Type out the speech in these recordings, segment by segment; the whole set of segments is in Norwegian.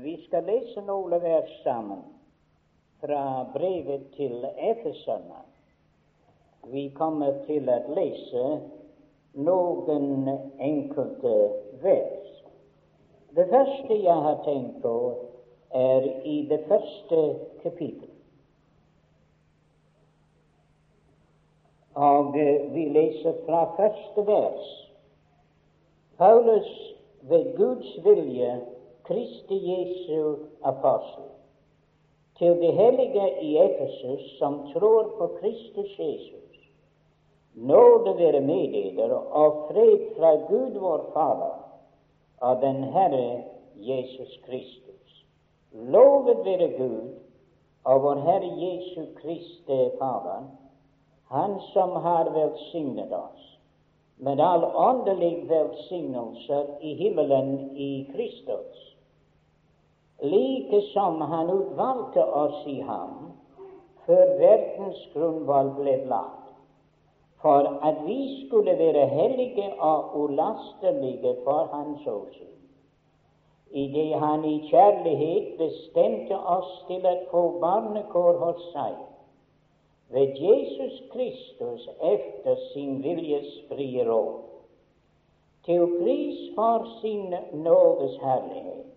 Vi skal lese noen vers sammen fra brevet til Efeserne. Vi kommer til å lese noen enkelte vers. Det første jeg har tenkt på, er i det første kapittel. Og vi leser fra første vers. Paulus ved Guds vilje Kristi Jesu apostel, til de hellige i Efesus som tror på Kristus Jesus. Nåde være med dere og fred fra Gud vår Fader og den Herre Jesus Kristus. Lovet være Gud og vår Herre Jesu Kristi Fader, Han som har velsignet oss med all åndelig velsignelse i himmelen i Kristus like som Han utvalgte oss i ham før verdens grunnvoll ble lagt, for at vi skulle være hellige og ulastelige for Hans åsyn, idet Han i kjærlighet bestemte oss til å få barnekår hos seg ved Jesus Kristus efter sin viljes frie råd, til pris for sin nådes herlighet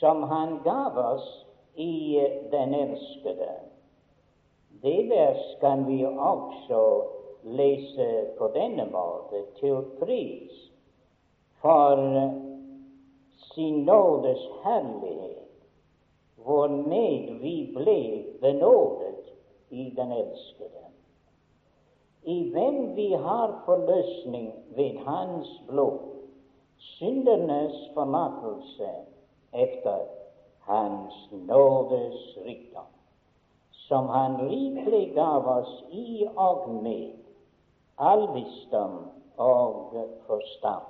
som Han gav oss i den elskede. Det vers kan vi også lese på denne måte til pris for sin nådes herlighet, hvormed vi ble benådet i den elskede. I hvem vi har forløsning ved Hans blod, syndernes forlatelse efter Hans nådes rikdom, som Han rikelig gav oss i og med all visdom og forstand.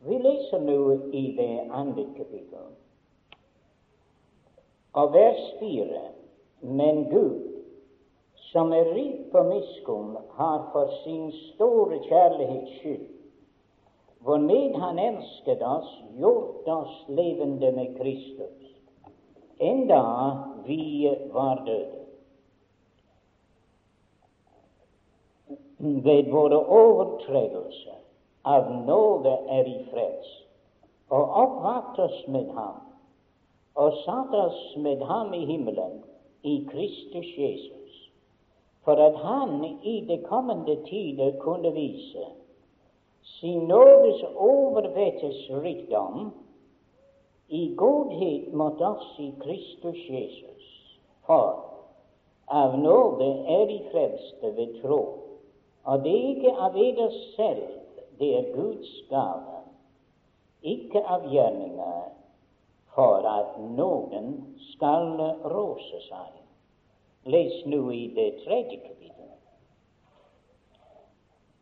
Vi leser nå i det andre kapittelet, og vers fire. Men Gud, som er rik på miskunn, har for sin store kjærlighets skyld hvormed Han elsket oss, gjort oss levende med Kristus, enda vi var døde. Ved våre overtredelser av nåde er i frels, og oppvakt oss med Ham, og satt oss med Ham i himmelen, i Kristus Jesus, for at Han i det kommende tider kunne vise sin nådes overvettes rikdom i godhet mot oss i Kristus Jesus. For av nåde er de frelste ved tro, og det er ikke av eder selv, det er Guds gave, ikke av gjerninger, for at noen skal rose seg. Les nå i det tredje kapittel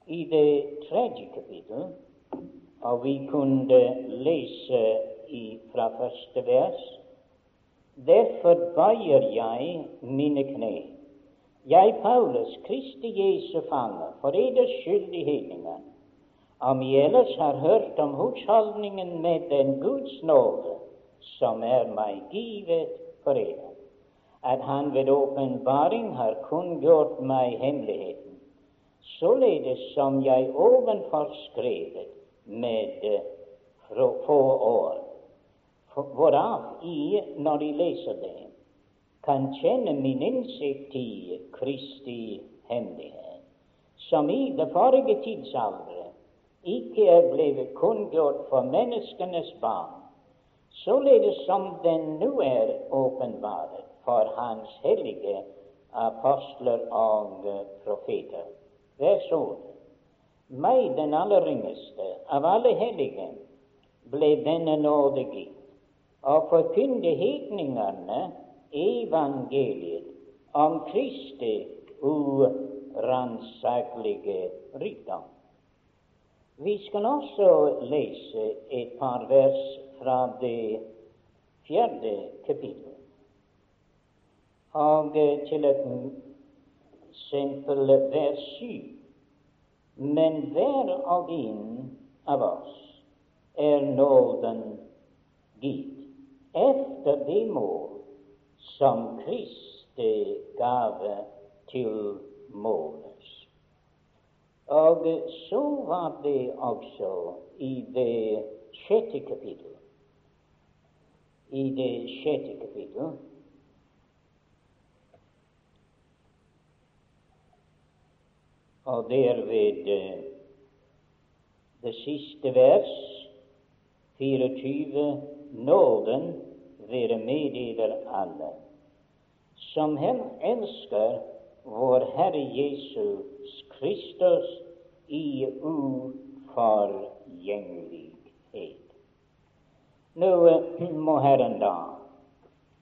i det tredje kapittel, og vi kunne lese i, fra første vers. Derfor bøyer jeg mine kne, jeg Paulus, Kristi Jesu fange, for eders hedninga. om I ellers har hørt om husholdningen med den Guds nåde som er meg givet for eder, at Han ved åpenbaring har kunngjort meg hemmeligheten således som jeg ovenfor skrevet med få år, hvorav I, når De leser det, kan kjenne min innsikt i Kristi hemmelighet, som i det forrige tidsalder ikke er blevet kunngjort for menneskenes barn, således som den nå er åpenbaret for Hans hellige apostler og profeter vers ord. Meg, den aller yngste av alle hellige, ble denne nåde gitt, og forkynne hedningene evangeliet om Kristi uransakelige rikdom. Vi skal også lese et par vers fra det fjerde kapittelet. Og til et eksempel hver syv. Men hver og en av oss er nåden gitt efter det mål som Kristi gave til måles. Og så var det også i det sjette kapittel. I det sjette kapittel Og der ved eh, det siste vers, 24, nåden være med dere alle, som Hem elsker vår Herre Jesus Kristus i uforgjengelighet. Nå eh, må Herren da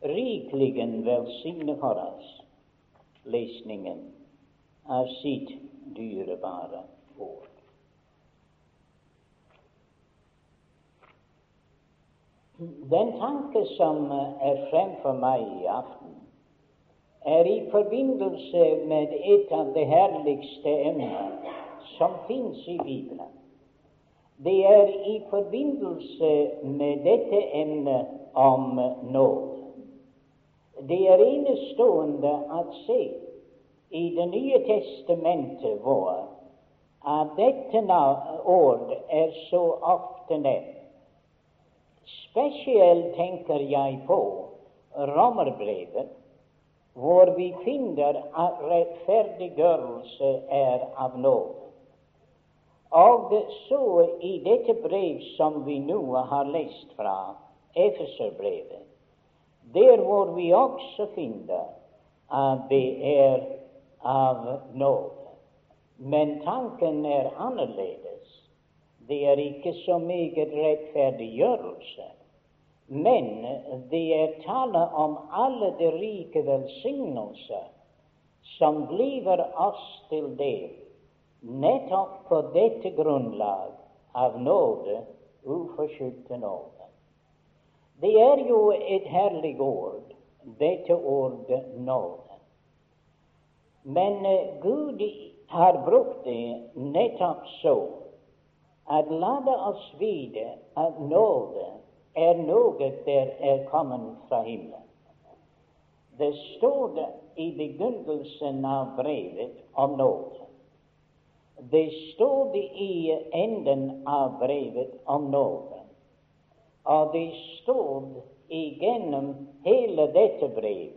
rikelig velsigne for oss lesningen av sitt dyrebare ord. Den tanke som er fremfor meg i aften, er i forbindelse med et av de herligste emner som fins i Bibelen. Det er i forbindelse med dette emnet om nåd. Det er enestående at se i Det nye testamentet vår at dette ord er så ofte nevnt. Spesielt tenker jeg på Romerbrevet, hvor vi finner at rettferdiggjørelse er av nåde. Og så i dette brev som vi nå har lest fra, Efeserbrevet, der hvor vi også finner at det er av nåde. Men tanken er annerledes. Det er ikke så meget rettferdiggjørelse, men det er tale om alle de rike velsignelser som bliver oss til del, nettopp på dette grunnlag av nåde, uforskyldte nåde. Det er jo et herlig ord, dette ordet nåde. Men uh, Gud har brukt det nettopp så at la oss vite at nåde er noe der er kommet fra himmelen. Det står det i begynnelsen av brevet om nåde. Det står det i enden av brevet om nåde. Og det står igjennom hele dette brevet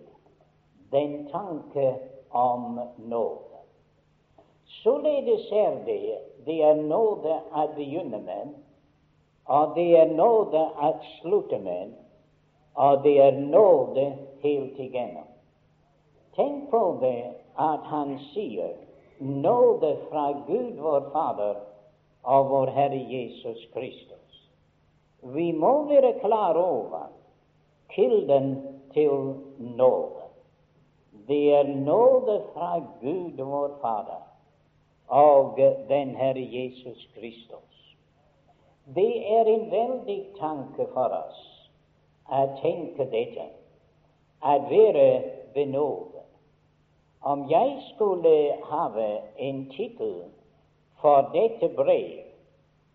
den tanke om nåde. Således er det det er nåde å begynne med, og det er nåde å slutte med, og det er nåde helt igjennom. Tenk på det at han sier nåde fra Gud vår Fader og vår Herre Jesus Kristus. Vi må være klar over kilden til nåde. Det er nåde fra Gud vår Fader og den Herre Jesus Kristus. Det er en veldig tanke for oss å tenke dette, å være benådet. Om jeg skulle ha en tittel for dette brev,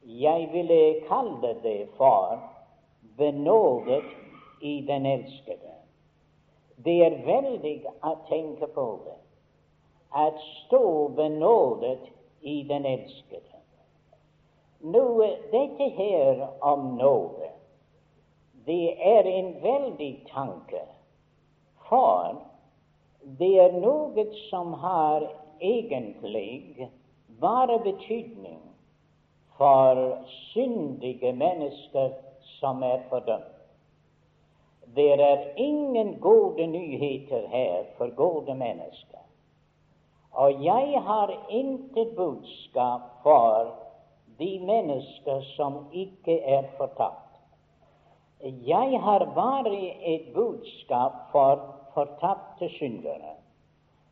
jeg ville kalle det for 'Benådet i den elskede'. Det er veldig å tenke på det, at stå benådet i den elskede. Nå, dette her om nåde, det er en veldig tanke, for det er noe som har egentlig bare betydning for syndige mennesker som er fordømt. Det er ingen gode nyheter her for gode mennesker. Og jeg har intet budskap for de mennesker som ikke er fortapt. Jeg har bare et budskap for fortapte syndere.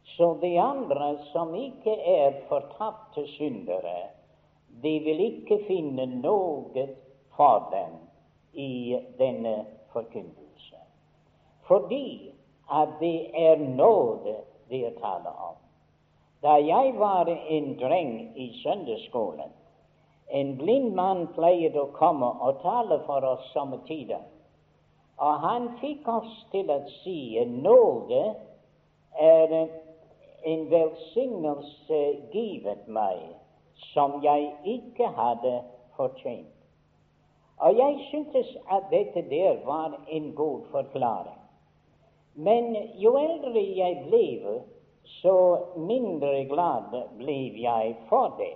Så de andre som ikke er fortapte syndere, de vil ikke finne noe for dem i denne forkynnelse fordi at det er nåde det er tale om. Da jeg var en dreng i søndagsskolen, en blind mann pleide å komme og tale for oss somme tider. Og han fikk oss til å si at nåde er en velsignelse givet meg som jeg ikke hadde fortjent. Og jeg syntes at dette der var en god forklaring. Men jo eldre jeg ble, så mindre glad ble jeg for det.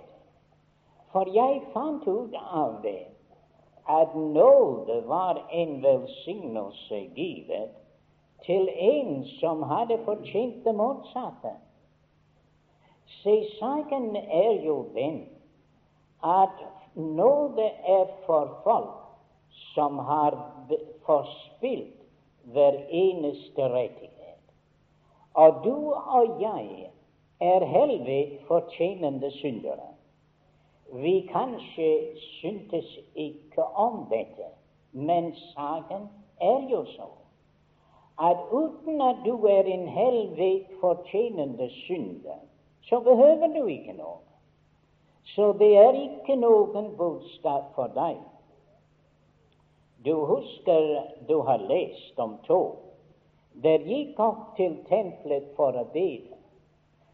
For jeg fant ut av det at nåde var en velsignelse givet til en som hadde fortjent det motsatte. Se, saken er jo den at nåde er for folk som har forspilt hver eneste rettighet. Og du og jeg er helvete fortjenende syndere. Vi kanskje syntes ikke om dette, men saken er jo så at uten at du er en helvete fortjenende synder, så behøver du ikke noe. Så det er ikke noen budskap for deg. Du husker du har lest om to. Der gikk opp til tempelet for å be.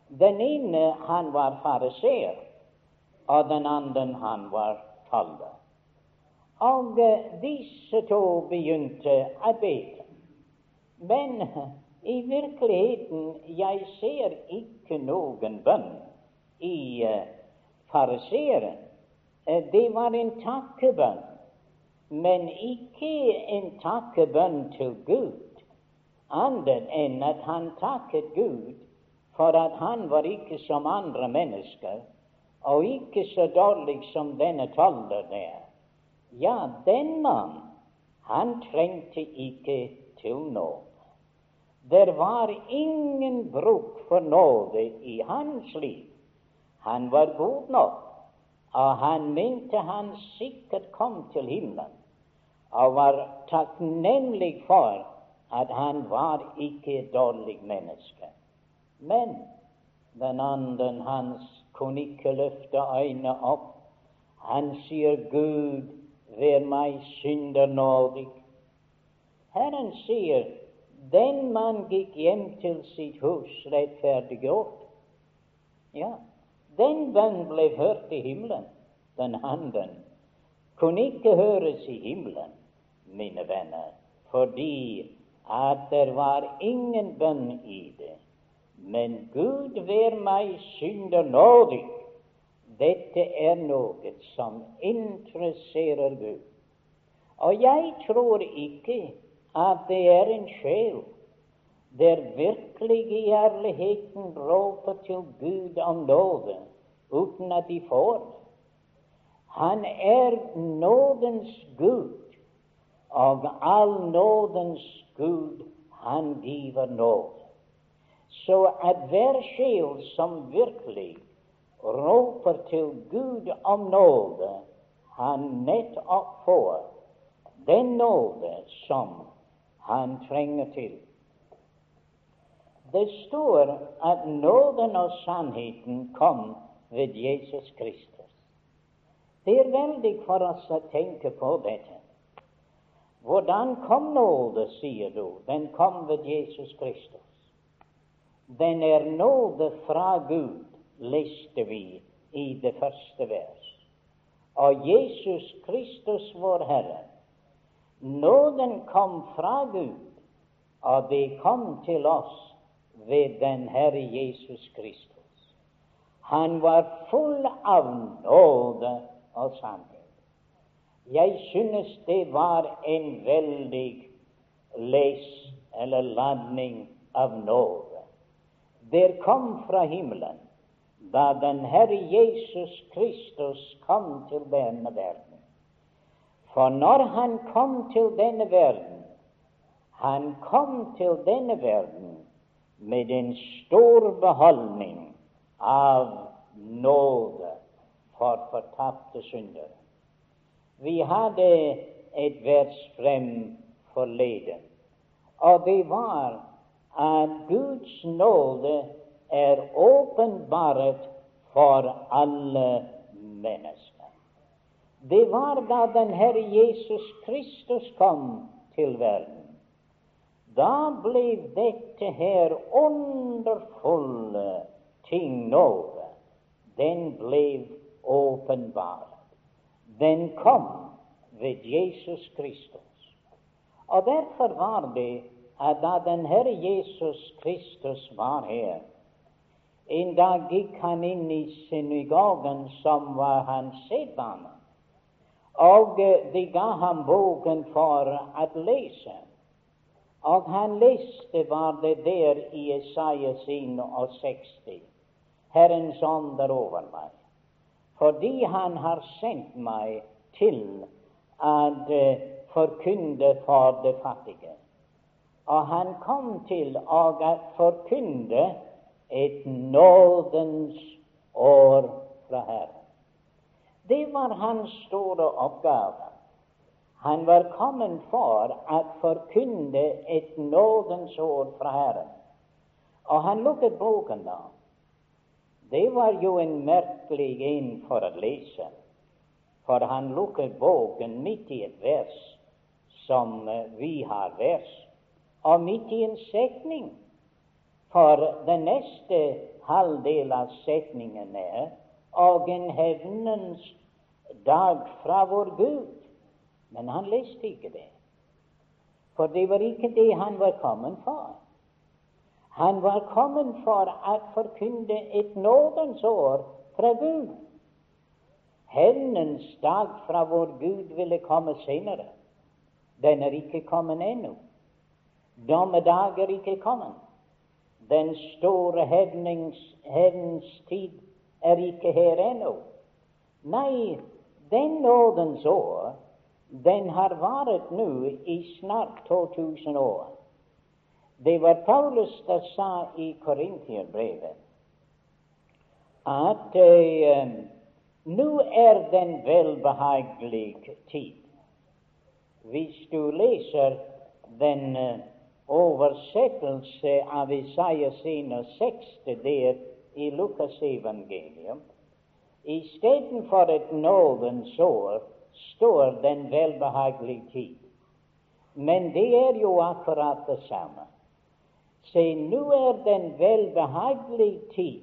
Den ene han var fariseer, og den andre han var taller. Og disse to begynte å be. Men i virkeligheten jeg ser ikke noen bønn i uh, fariseeren. Uh, det var en takkebønn men ikke en takkebønn til Gud, annet enn at han takket Gud for at han var ikke som andre mennesker, og ikke så dårlig som denne toller der. Ja, den mann, han trengte ikke til nåde. Det var ingen bruk for nåde i hans liv. Han var god nok, og han mente han sikkert kom til himmelen og var takknemlig for at han var ikke et dårlig menneske. Men den andre hans kunne ikke løfte øynene opp. Han sier, 'Gud, vær meg synder nådig'. Herren sier, 'Den mann gikk hjem til sitt hus rettferdiggjort'. Ja, den bønn ble hørt i himmelen. Den andre kunne ikke høres i himmelen mine venner, fordi at det var ingen bønn i det. Men Gud vær meg synder nådig. Dette er noe som interesserer Gud. Og jeg tror ikke at det er en sjel der virkelig i ærligheten råper til Gud om nåde uten at de får. Han er nådens Gud og all nådens Gud, han giver nåd. Så at hver sjel som virkelig roper til Gud om nåde, han nettopp får den nåde som han trenger til. Det står at nåden og sannheten kom ved Jesus Kristus. Det er veldig for oss å tenke på dette. Hvordan kom nåde, sier du? Den kom ved Jesus Kristus. Den er nåde fra Gud, leste vi i det første vers. Og Jesus Kristus, vår Herre. Nåden kom fra Gud, og det kom til oss ved den Herre Jesus Kristus. Han var full av nåde og sannhet. Jeg synes det var en veldig les eller ladning av nåde. Der kom fra himmelen da den Herre Jesus Kristus kom til denne verden. For når han kom til denne verden, han kom til denne verden med en stor beholdning av nåde for fortapte syndere. Vi hadde et vers frem forleden, og det var at Guds nåde er åpenbart for alle mennesker. Det var da den Herre Jesus Kristus kom til verden, da ble dette her underfulle ting nåde, den ble åpenbart. Den kom ved Jesus Kristus. Og derfor var det at da den Herre Jesus Kristus var her, en dag gikk han inn i synagogen, som var hans sedvane, og eh, de ga ham boken for å lese. Og han leste var det der i Isaiah 61. Herrens ånd er over meg, fordi Han har sendt meg til å uh, forkynne for det fattige. Og han kom til å forkynne et nådens år fra Herren. Det var hans store oppgave. Han var kommet for å forkynne et nådens år fra Herren. Og han lukket boken da. Det var jo en merkelig en for å lese, for han lukket boken midt i et vers som eh, vi har vers, og midt i en setning. For den neste halvdel av setningen er og en hevnens dag fra vår Gud. Men han leste ikke det, for det var ikke det han var kommet for. Han var kommet for å forkynne et nådens år fra Gud. Hevnens dag fra vår Gud ville komme senere. Den er ikke kommet ennå. Dommedag er ikke kommet. Den store hevnens tid er ikke her ennå. Nei, den nådens år, den har vart nå i snart 2000 år. Det var Paulus som sa i Korinterbrevet at eh, nå er den velbehagelig tid. Hvis du leser den uh, oversettelse av Isaiah 60 der i Lukas evangelium, istedenfor et nådens år står den velbehagelige tid. Men det er jo akkurat det samme. Se, nå er den velbehagelige tid,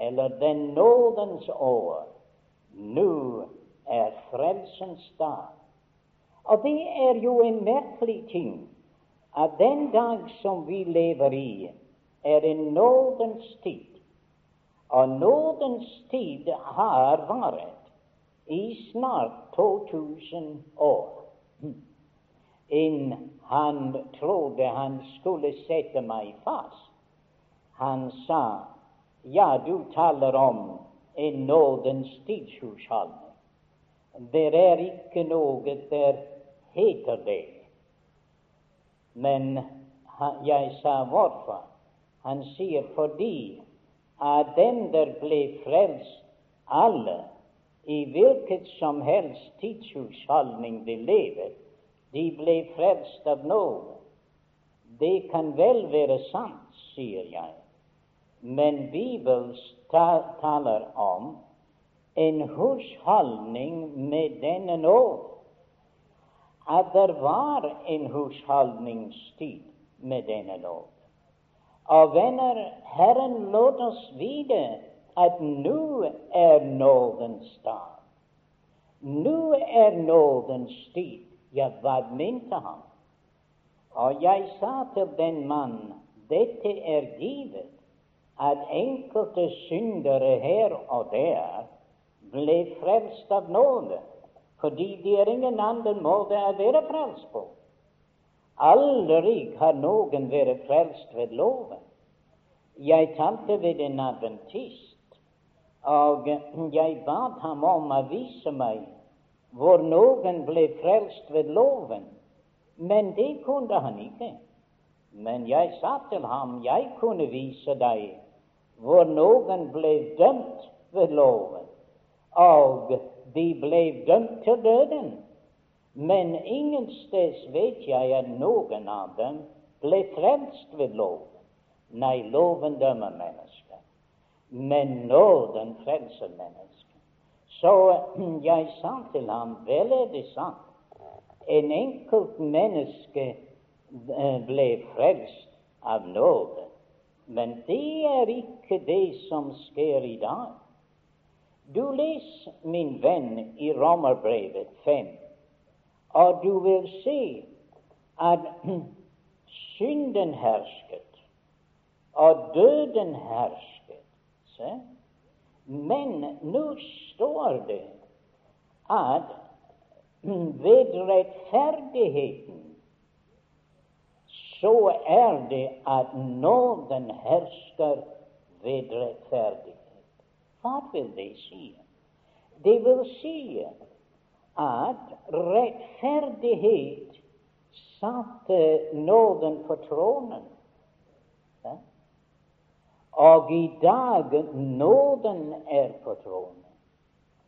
eller den nådens år. Nå er frelsens dag. Og det er jo en merkelig ting at den dag som vi lever i, er en nådens tid. Og nådens tid har vært i snart 2000 år. Inn han trodde han skulle sette meg fast. Han sa, ja, du taler om en nådens tidshusholdning. Det er ikke noe der heter det. Men jeg sa hvorfor. Han sier fordi at den der ble frelst, alle, i hvilket som helst tidshusholdning de lever, de ble frelst av nåde. Det kan vel være sant, sier jeg, men Bibelen taler om en husholdning med denne nåde at det var en husholdningstid med denne nåde. Og venner, Herren lot oss vite at nå er nådens dag. Nå er nådens tid. Ja, hva mente han? Og jeg sa til den mann, dette er givet, at enkelte syndere her og der ble frelst av nåde fordi det er ingen annen måte å være frelst på. Aldri har noen vært frelst ved loven. Jeg talte ved en adventist, og jeg bad ham om å vise meg hvor noen ble frelst ved loven, men det kunne han ikke. Men jeg sa til ham jeg kunne vise deg hvor noen ble dømt ved loven, og de ble dømt til døden. Men ingensteds vet jeg at noen av dem ble frelst ved loven. Nei, loven dømmer mennesker, men nåden frelser mennesker. Så jeg sa til ham, vel er det sant, en enkelt menneske eh, ble frelst av nåde. Men det er ikke det som skjer i dag. Du leser, min venn, i Romerbrevet 5, og du vil se at synden hersket, og døden hersket. Se? Men nå står det at ved rettferdigheten så er det at nåden hersker ved rettferdighet. Hva vil det si? Det vil si at rettferdighet satte nåden på tronen. Og i dag nåden er på tronen.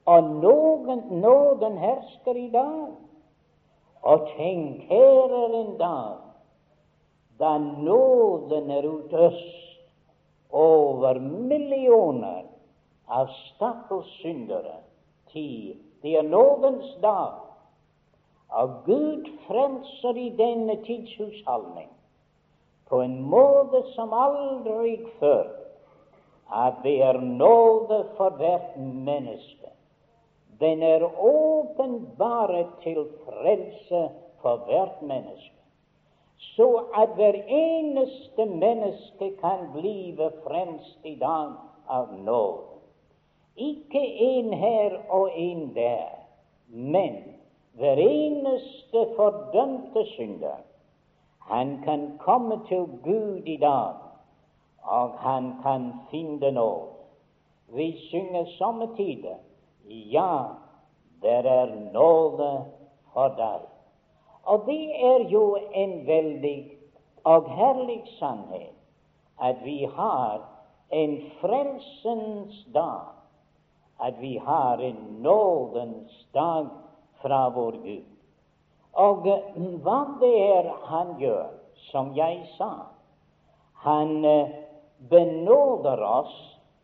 Og nåden, nåden hersker i dag. Og tenk, her er en dag da nåden er utøst over millioner av stakkars syndere. Det er nådens dag. Og Gud frelser i denne tids husholdning på en måte som aldri før. At det er nåde for hvert menneske. Den er åpenbare til frelse for hvert menneske, så at hver eneste menneske kan blive fremst i dag av nåde. Ikke en her og en der, men hver eneste fordømte synder. Han kan komme til Gud i dag, og han kan finne nåd. Vi synger somme tider ja, der er nåde for deg. Og det er jo en veldig og herlig sannhet at vi har en frelsens dag, at vi har en nådens dag fra vår Gud. Og hva det er han gjør, som jeg sa, han eh, benåder oss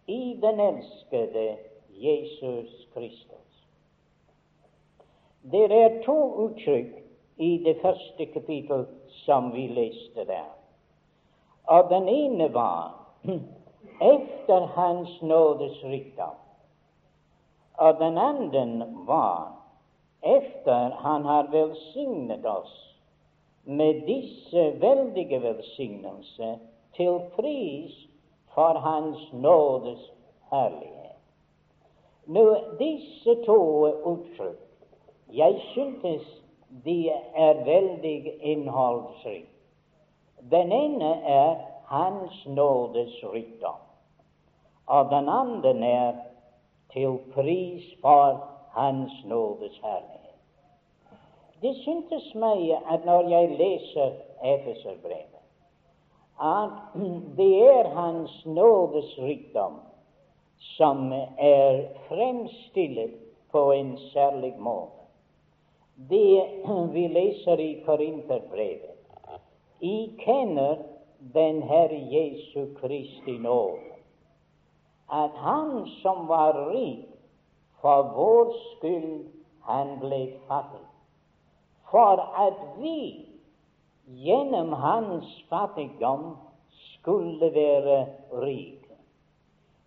i den elskede Jesus Kristus. Det er to uttrykk i det første kapittel som vi leste der. Og den ene var efter Hans nådes rikdom. Og den andre var efter Han har velsignet oss med disse veldige velsignelser til pris for Hans nådes herlighet. Nå, disse to uttrykk jeg syntes de er veldig innholdsrike. Den ene er Hans nådes rikdom, og den andre er til pris for Hans nådes herlighet. Det syntes meg at når jeg leser Efeserbrevet, at det er Hans nådes rikdom som er fremstilt på en særlig måte. Det vi leser i Korinterbrevet I kjenner den Herre Jesu Kristi nåde, at Han som var rik, for vår skyld han ble fattig, for at vi gjennom hans fattigdom skulle være rike.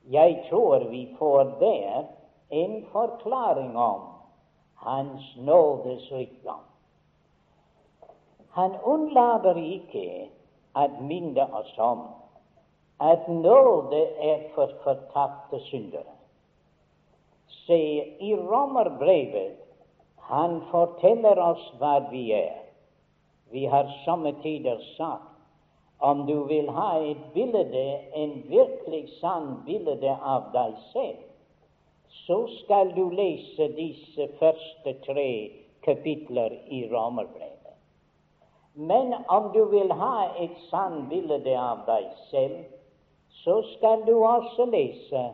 Jeg tror vi får der en forklaring om Hans nådes rikdom. Han unnlater ikke å minne oss om at nåde er for fortapte syndere. Se, i Romerbrevet han forteller oss hva vi er. Vi har somme tider sagt om du vil ha et bilde, en virkelig sann bilde av deg selv, så skal du lese disse første tre kapitler i Romerbrevet. Men om du vil ha et sann bilde av deg selv, så skal du også lese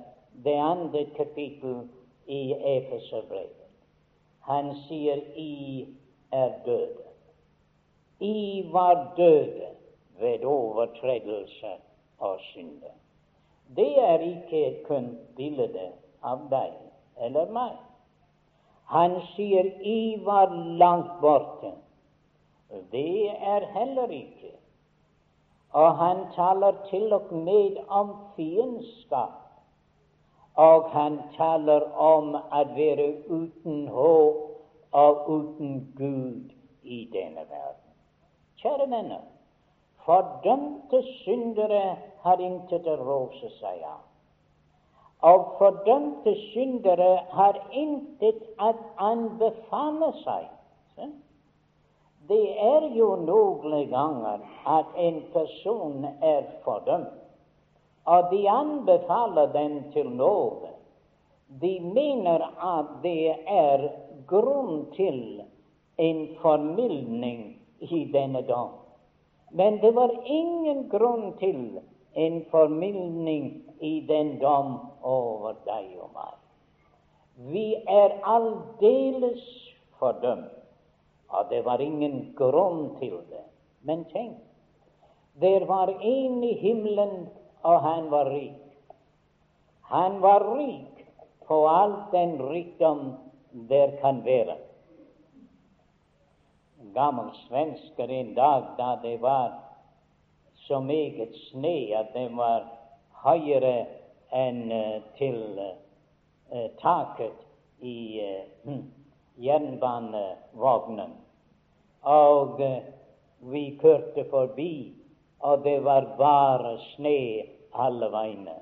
det andre kapittel i Efeserbrevet. Han sier 'I er døde'. I var døde ved overtredelse og synde. Det er ikke kun bilde av deg eller meg. Han sier 'I var langt borte', Det er heller ikke. Og han taler til og med om fiendskap. Og han taler om å være uten håp og uten Gud i denne verden. Kjære venner, fordømte syndere har intet å rose seg av. Og fordømte syndere har intet å anbefale seg. Det er jo noen ganger at en person er fordømt, og de anbefaler dem til nåde. De mener at det er grunn til en formildning i denne dom. Men det var ingen grunn til en formildning i den dom over deg og meg. Vi er aldeles fordømt, og det var ingen grunn til det. Men tenk, der var en i himmelen, og han var rik. Han var rik på all den rikdom der kan være. Gammel svensker en dag da det var så meget sne at det var høyere enn uh, til uh, taket i uh, jernbanevognen. Og vi kjørte forbi, og det var bare sne alle veiene.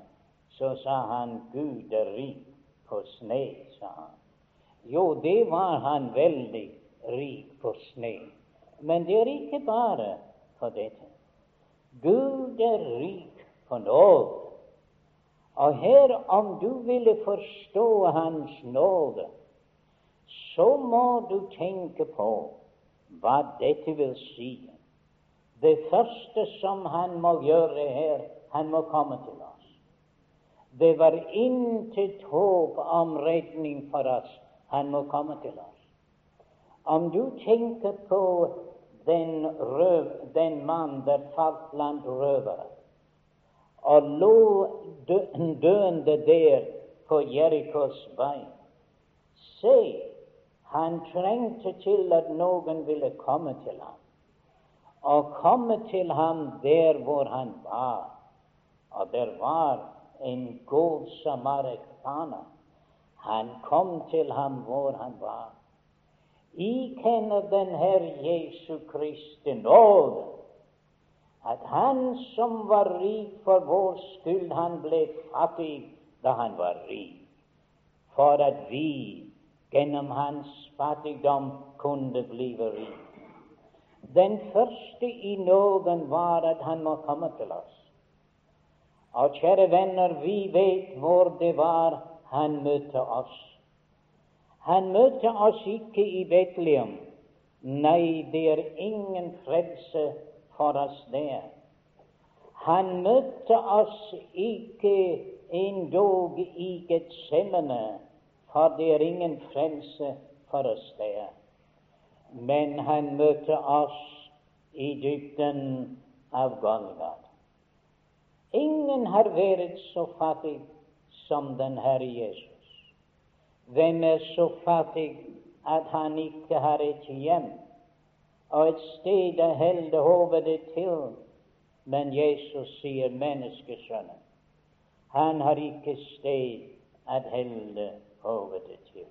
Så sa han, Gud er rik på sne, sa han. Jo, det var han veldig rik på sne. Men det er ikke bare på dette. Gud er rik på nåde. Og her, om du ville forstå Hans nåde, så må du tenke på hva dette vil si. Det første som han må gjøre her, han må komme til oss. Det var intet håp om redning for oss han må komme til oss. Om du tenker på den, den mann der falt blant røvere og lå døende der på Jerikos vei Se, han trengte til at noen ville komme til ham, og komme til ham der hvor han var. Og der var en god samaritaner han kom til ham hvor han var. I kjenner den Herre Jesu Kristi nåde, at han som var rik for vår skyld, han ble fattig da han var rik, for at vi gjennom hans fattigdom kunne bli rike. Den første i nåden var at han må komme til oss. Og kjære venner, vi vet hvor det var han møtte oss. Han møtte oss ikke i Betlehem. Nei, det er ingen frelse for oss der. Han møtte oss ikke endog i Getsemane, for det er ingen frelse for oss der. Men han møtte oss i dybden av Golgata. Ingen har vært så fattig som den Herre Jesus. Hvem er så fattig at han ikke har et hjem og et sted å holde hovedet til? Men Jesus sier menneskesønnen. Han har ikke sted å holde hovedet til.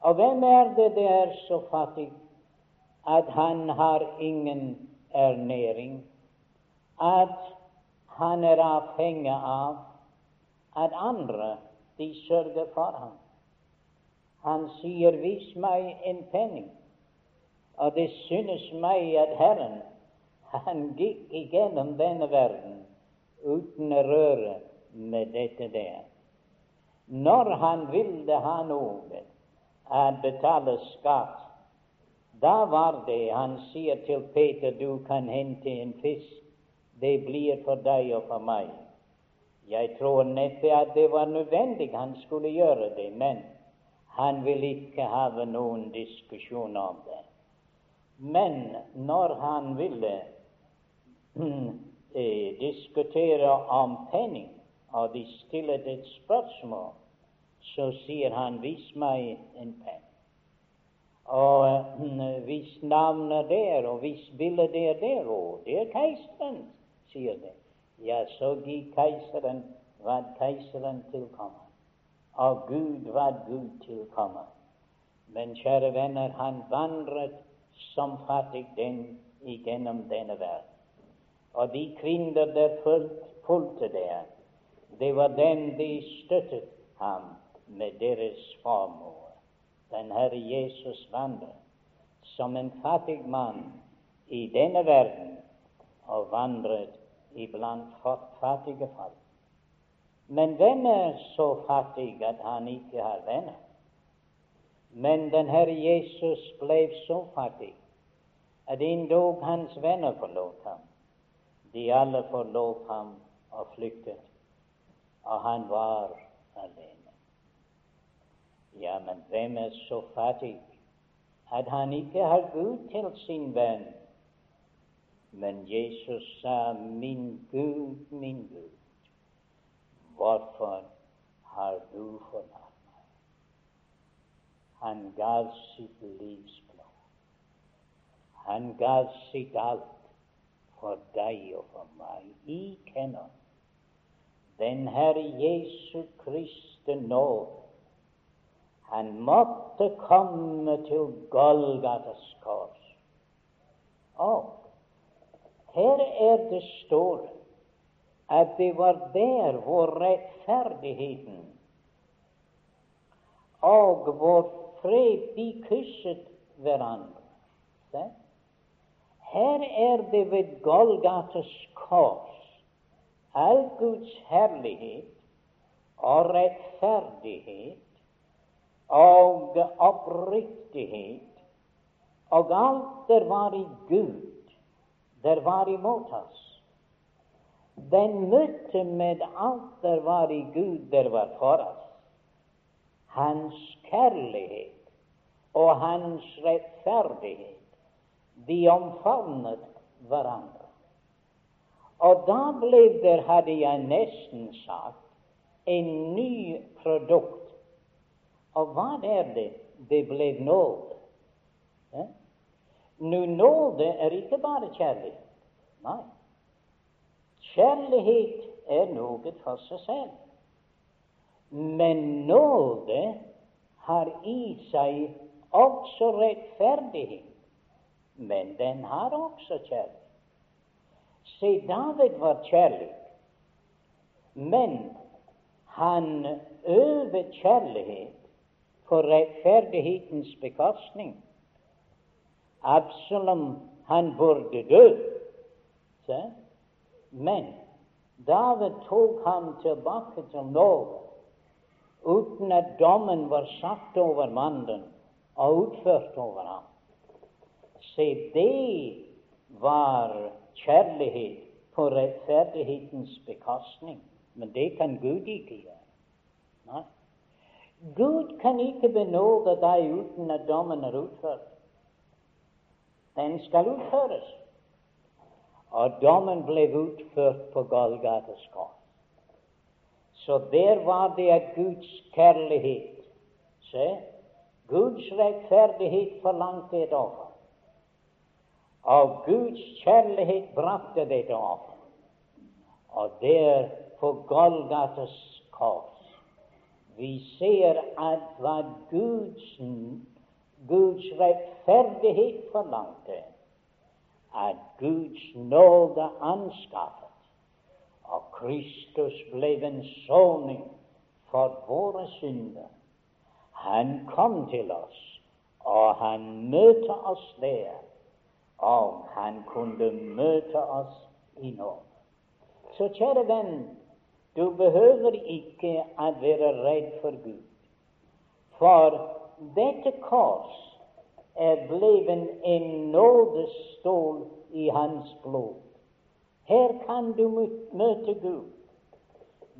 Og hvem er det det er så fattig at han har ingen ernæring, at han er avhengig av at andre de sørger for ham. Han sier 'vis meg en penning'. Og det synes meg at Herren han gikk igjennom denne verden uten å røre med dette der. Når han ville ha noe å betale skatt, da var det han sier til Peter du kan hente en fisk, det blir for deg og for meg. Jeg tror neppe at det var nødvendig han skulle gjøre det, men han vil ikke ha noen diskusjon om det. Men når han ville eh, diskutere om penning, og de stillet et spørsmål, så sier han 'vis meg en penn'. Og hvis navnet der, og hvis bildet er der, og det er keiseren, sier det, ja, så gi keiseren hva keiseren tilkommer, og Gud hva Gud tilkommer. Men kjære venner, han vandret som fattig den igjennom denne verden. Og de kvinner der fulgte der, det var dem de støttet ham med deres formue. Den Herre Jesus vandret som en fattig mann i denne verden og vandret iblant fattige folk. Men hvem er så fattig at han ikke har venner? Men den Herre Jesus ble så fattig at endog hans venner forlot ham. De alle forlot ham og flyktet, og han var alene. Ja, men hvem er så fattig at han ikke har Gud til sin venn? Men Jesus sa, 'Min Gud, min Gud, hvorfor har du forlatt meg?' Han gav sitt livs blod. Han gav sitt alt for deg og for meg. I kjenner den Herre Jesu Kristi nåde han måtte komme til Golgatas kors. Og her er det står at det var der hvor rettferdigheten og vår fred de kysset hverandre. Se? Her er det ved Golgates kors all Guds herlighet og rettferdighet og oppriktighet og alt der var i Gud, der var imot oss. Den møtte med alt der var i Gud, der var for oss. Hans kjærlighet og hans rettferdighet, de omfavnet hverandre. Og da ble det, hadde jeg nesten sagt, en ny produkt og hva er det? Det ble nåde. Ja? Nå, nåde er ikke bare kjærlighet. Nei. Kjærlighet er noe for seg selv. Men nåde har i seg også rettferdighet. Men den har også kjærlighet. Se, David var kjærlig, men han øver kjærlighet på rettferdighetens bekostning. Absalom, han burde dø. Se? Men David tok ham tilbake til Norge uten at dommen var satt over mannen og utført over ham. Se, det var kjærlighet på rettferdighetens bekostning. Men det kan Gud ikke gjøre. Nei. Gud kan ikke benåde deg uten at dommen er utført. Den skal utføres. Og dommen ble utført på Golgates kors. Så der var det at Guds kjærlighet Se, Guds rettferdighet forlangte et offer. Og Guds kjærlighet brakte dette offer. Og der på Golgates kors vi ser at hva Guds, Guds rettferdighet forlangte, at Guds nåde anskaffet, og Kristus ble en soning for våre synder. Han kom til oss, og han møtte oss der, og han kunne møte oss i nåde. Så kjære venn, du behøver ikke å være redd for Gud, for dette kors er blitt en nådestål i hans blod. Her kan du møte Gud.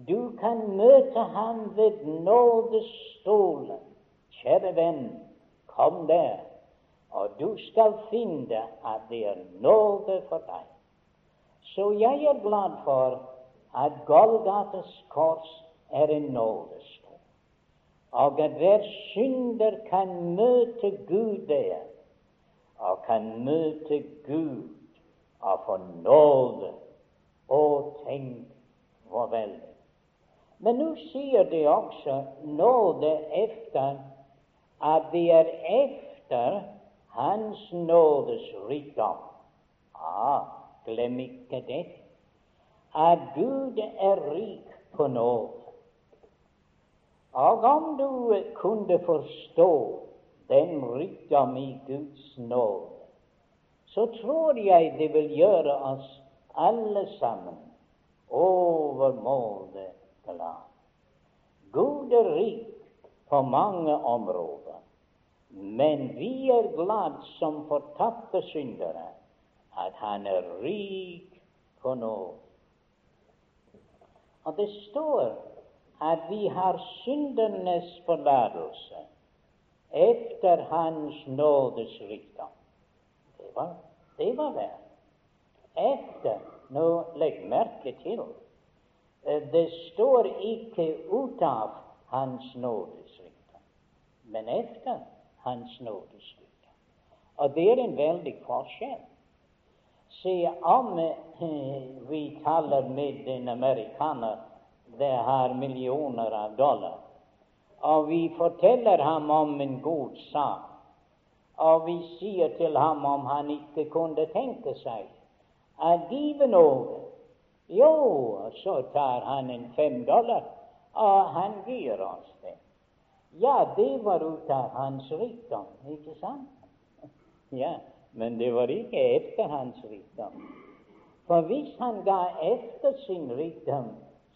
Du kan møte ham ved nådestolen. Kjære venn, kom der, og du skal finne at det er nåde for deg. Så jeg er glad for at Golgates kors er en nådestol. Og at hver synder kan møte Gud der, og kan møte Gud og få nåde. Og tenk hvor veldig. Men nå sier de også nåde efter at det er efter Hans nådes rikdom. Ah, glem ikke det. At Gud er rik på nåde. Og om du kunne forstå den rikdom i Guds nåde, så tror jeg det vil gjøre oss alle sammen overmåte glad. Gud er rik på mange områder, men vi er glad som fortapte syndere at Han er rik på nåde. Og det står at vi har syndernes forlatelse efter Hans nådes rikdom. Det var, det var det. Efter Nå, legg merke til eh, det står ikke ut av Hans nådes rikdom, men efter Hans nådes rikdom. Og det er en veldig forskjell. Se, om eh, vi taler med en amerikaner det har millioner av dollar, og vi forteller ham om en god sak, og vi sier til ham om han ikke kunne tenke seg å give noe. Jo, så tar han en fem dollar, og han gir oss det. Ja, det var ut av hans rikdom, ikke sant? Ja, men det var ikke etter hans rikdom. For hvis han ga etter sin rikdom,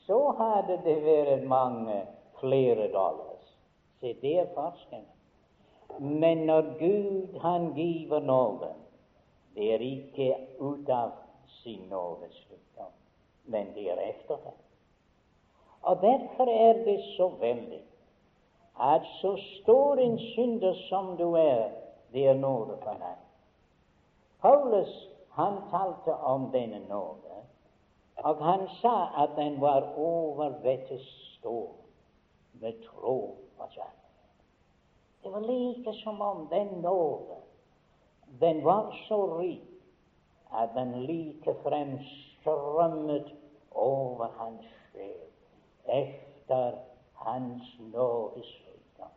så hadde det vært mange flere dollars. Se, det er forskjellen. Men når Gud han giver noe, det er ikke ut av sin nådes rikdom, men det er efter det. Og derfor er det så veldig at så stor en synder som du er, det er nåde for deg. Paulus han talte om denne nåde, og han sa at den var over dette stor med tro på kjærlighet. Det var like som om den nåde, den var så rik at den likefrem strømmet over hans sjel efter hans nådes rikdom.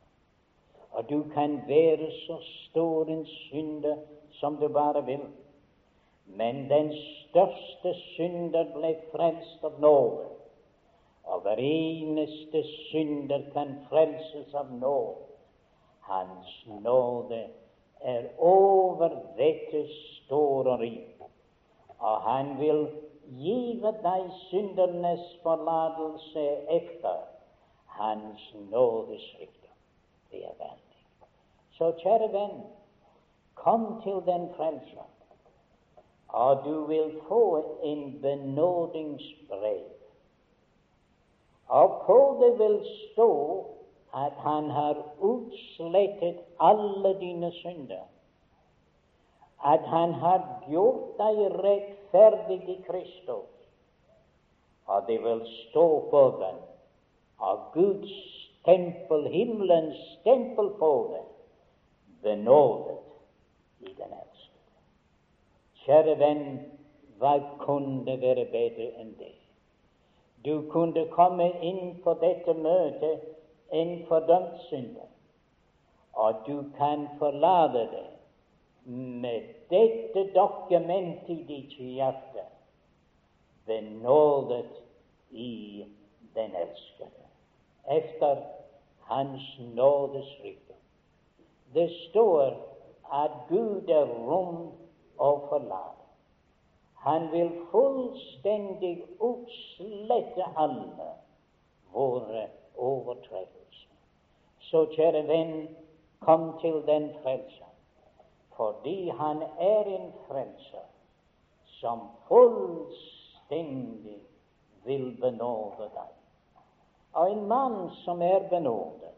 Og du kan være så stor en synder som du bare vil, men den største synder ble frelst av nåde. Og hver eneste synder kan frelses av nåde. Hans nåde er over dette store riket og han vil give deg syndernes forlatelse efter Hans nådes rikdom. Det er veldig. Så kjære venn, kom til den frelser, og du vil få en benådingsbrev. Og på det vil stå at han har utslettet alle dine synder at han har gjort deg rettferdig i Kristus. Og det vil stå på den og Guds stempel, himmelens stempel på den, benådet i den elskede. Kjære venn, hva kunne være bedre enn det? Du kunne komme inn på dette møtet en fordømt synder, og du kan forlate det med dette dokumentet i ditt hjerte, benådet i den elskede, efter Hans nådes rikdom. Det står at Gud er rom og forlate. Han vil fullstendig utslette alle våre overtredelser. Så, kjære venn, kom til den frelser fordi han er en frelser som fullstendig vil benåde deg. Og en mann som er benådet,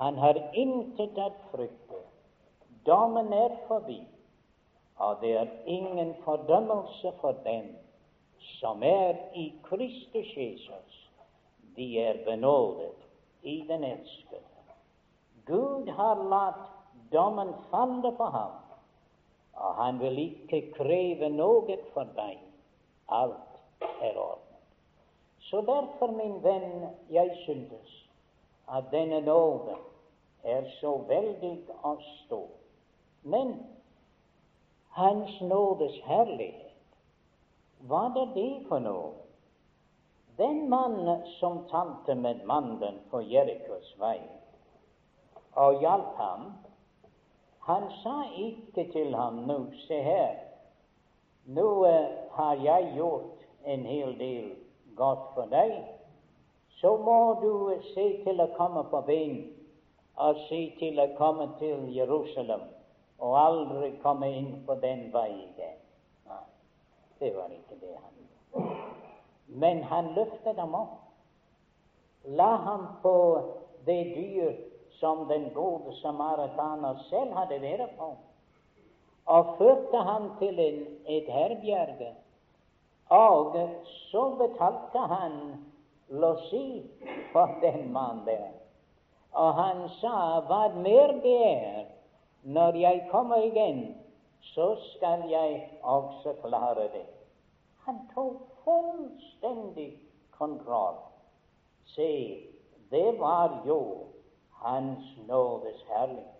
han har intet å frykte. Dommen er forbi, og det er ingen fordømmelse for dem som er i Kristus Jesus. De er benådet i den elskede. Gud har latt dommen falle på ham, og han vil ikke kreve noe for deg. Alt er ordnet. Så derfor, min venn, jeg syntes at denne nåde er så veldig å stå. Men Hans nådes herlighet, hva er det for noe? Den mann som talte med mannen på Jerikos vei og hjalp ham, han sa ikke til ham nå, se her, nå uh, har jeg gjort en hel del godt for deg, så må du se til å komme på ben og se til å komme til Jerusalem og aldri komme inn på den vei igjen. Nei, det var ikke det han gjorde. Men han løftet dem opp, la ham på det dyr som den gode samaritaner selv hadde vært på, og førte ham til en, et herberge. Og så betalte han losji for den mannen der. Og han sa, hva mer det er, når jeg kommer igjen, så skal jeg også klare det. Han tok fullstendig kontroll. Se, det var jo Hans nådes herlighet.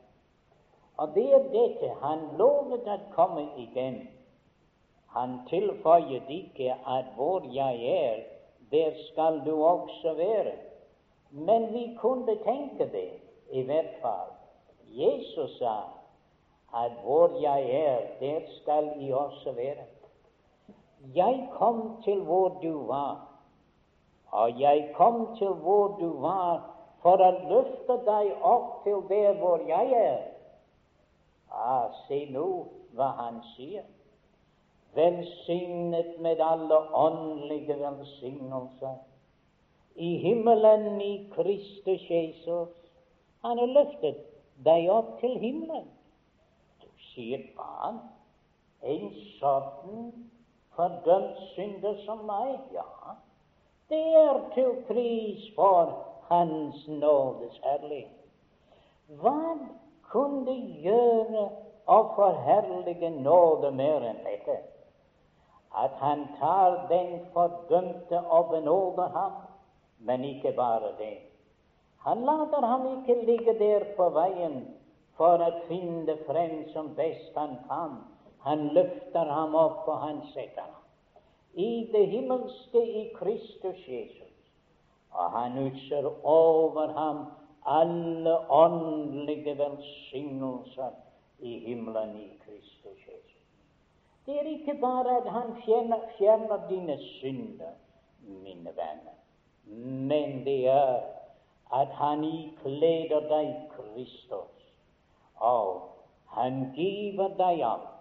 Og det er dette han lovet å komme igjen. Han tilføyet ikke at hvor jeg er, der skal du også være. Men vi kunne tenke det, i hvert fall. Jesus sa at hvor jeg er, der skal I også være. Jeg kom til hvor du var, og jeg kom til hvor du var for å løfte deg opp til der hvor jeg er. Ah, se nå hva han sier. Velsignet med alle åndelige velsignelser i himmelen i Kristus Jesus. Han har løftet deg opp til himmelen. Sier han, en sånn fordømt synder som meg? Ja, det er til pris for Hans nådes herlighet. Hva kunne gjøre å forherlige nåde mer enn dette? At han tar den fordømte og benåder ham, men ikke bare det. Han later ham ikke ligge der på veien for å finne frem som best han kan han løfter ham opp, og han setter ham i det himmelske i Kristus Jesus. Og han utser over ham alle åndelige velsignelser i himmelen i Kristus Jesus. Det er ikke bare at han fjerner, fjerner dine synder, mine venner, men det er at han ikleder deg Kristus, og han giver deg alt